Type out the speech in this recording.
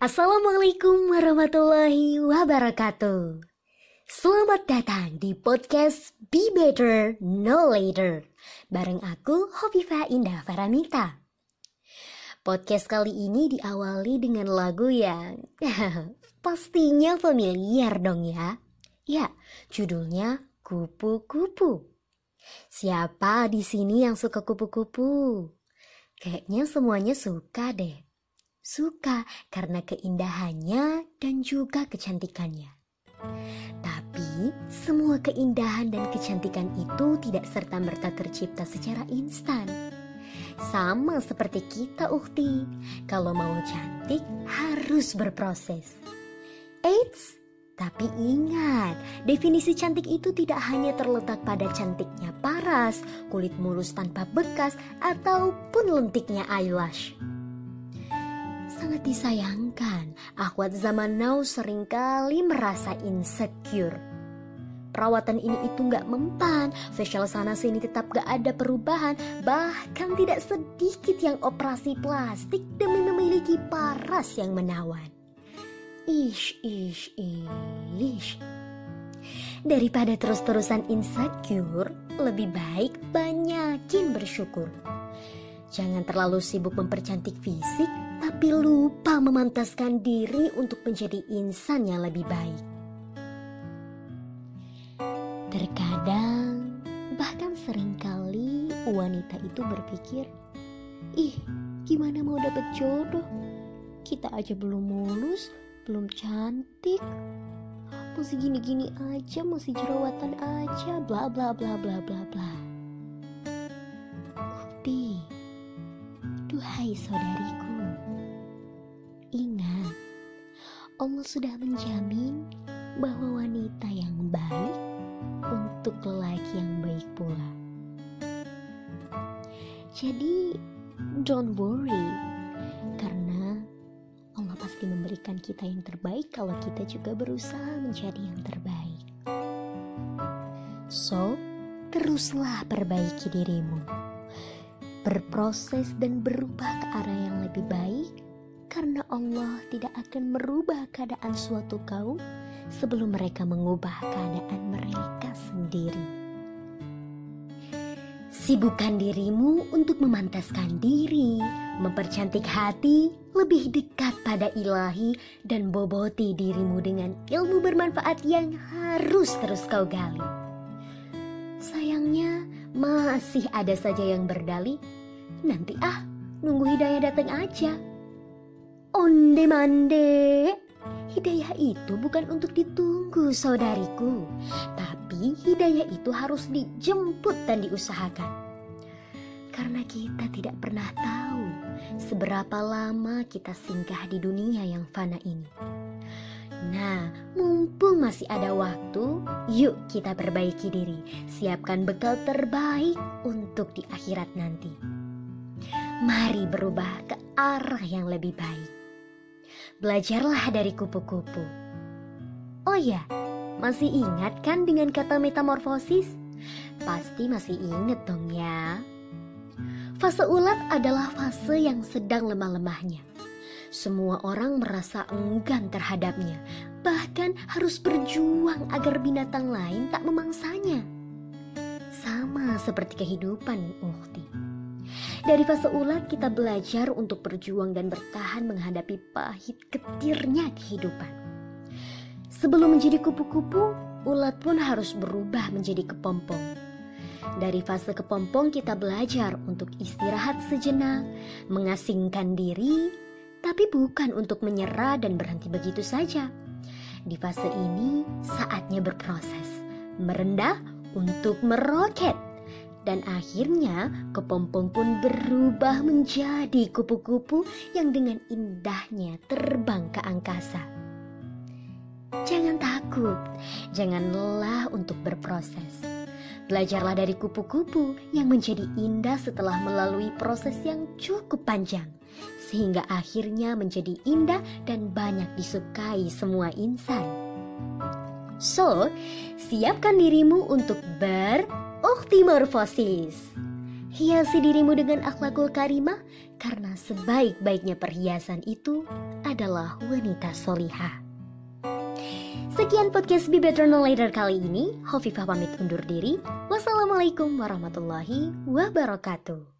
Assalamualaikum warahmatullahi wabarakatuh. Selamat datang di podcast Be Better No Later. Bareng aku Hovifa Indah Faramita. Podcast kali ini diawali dengan lagu yang pastinya familiar dong ya. Ya, judulnya Kupu-kupu. Siapa di sini yang suka kupu-kupu? Kayaknya semuanya suka deh. Suka karena keindahannya dan juga kecantikannya. Tapi semua keindahan dan kecantikan itu tidak serta-merta tercipta secara instan. Sama seperti kita ukti, kalau mau cantik harus berproses. Eits, tapi ingat, definisi cantik itu tidak hanya terletak pada cantiknya paras, kulit mulus tanpa bekas, ataupun lentiknya eyelash. Sangat disayangkan, akhwat zaman now sering kali merasa insecure. Perawatan ini itu nggak mempan, facial sana sini tetap gak ada perubahan, bahkan tidak sedikit yang operasi plastik demi memiliki paras yang menawan. Ish, ish, ish. Daripada terus-terusan insecure, lebih baik banyakin bersyukur. Jangan terlalu sibuk mempercantik fisik, tapi lupa memantaskan diri untuk menjadi insan yang lebih baik. Terkadang, bahkan sering kali wanita itu berpikir, ih gimana mau dapet jodoh? Kita aja belum mulus, belum cantik, masih gini-gini aja, masih jerawatan aja, bla bla bla bla bla bla. Ukti, Duhai saudariku, Allah sudah menjamin bahwa wanita yang baik untuk lelaki yang baik pula. Jadi, don't worry, karena Allah pasti memberikan kita yang terbaik kalau kita juga berusaha menjadi yang terbaik. So, teruslah perbaiki dirimu berproses dan berubah ke arah yang lebih baik karena Allah tidak akan merubah keadaan suatu kaum sebelum mereka mengubah keadaan mereka sendiri. Sibukkan dirimu untuk memantaskan diri, mempercantik hati, lebih dekat pada ilahi, dan boboti dirimu dengan ilmu bermanfaat yang harus terus kau gali. Sayangnya, masih ada saja yang berdalih, nanti ah, nunggu hidayah datang aja. Onde mande. Hidayah itu bukan untuk ditunggu saudariku, tapi hidayah itu harus dijemput dan diusahakan. Karena kita tidak pernah tahu seberapa lama kita singgah di dunia yang fana ini. Nah, mumpung masih ada waktu, yuk kita perbaiki diri, siapkan bekal terbaik untuk di akhirat nanti. Mari berubah ke arah yang lebih baik. Belajarlah dari kupu-kupu. Oh ya, masih ingat kan dengan kata metamorfosis? Pasti masih inget dong ya. Fase ulat adalah fase yang sedang lemah-lemahnya semua orang merasa enggan terhadapnya, bahkan harus berjuang agar binatang lain tak memangsanya. Sama seperti kehidupan, Ukti. Dari fase ulat kita belajar untuk berjuang dan bertahan menghadapi pahit ketirnya kehidupan. Sebelum menjadi kupu-kupu, ulat pun harus berubah menjadi kepompong. Dari fase kepompong kita belajar untuk istirahat sejenak, mengasingkan diri, tapi bukan untuk menyerah dan berhenti begitu saja. Di fase ini, saatnya berproses, merendah untuk meroket. Dan akhirnya kepompong pun berubah menjadi kupu-kupu yang dengan indahnya terbang ke angkasa. Jangan takut, jangan lelah untuk berproses. Belajarlah dari kupu-kupu yang menjadi indah setelah melalui proses yang cukup panjang, sehingga akhirnya menjadi indah dan banyak disukai semua insan. So, siapkan dirimu untuk beroktimorfosis. Hiasi dirimu dengan akhlakul karimah karena sebaik-baiknya perhiasan itu adalah wanita solihah. Sekian podcast Be Better No Later kali ini. Hovifah pamit undur diri. Wassalamualaikum warahmatullahi wabarakatuh.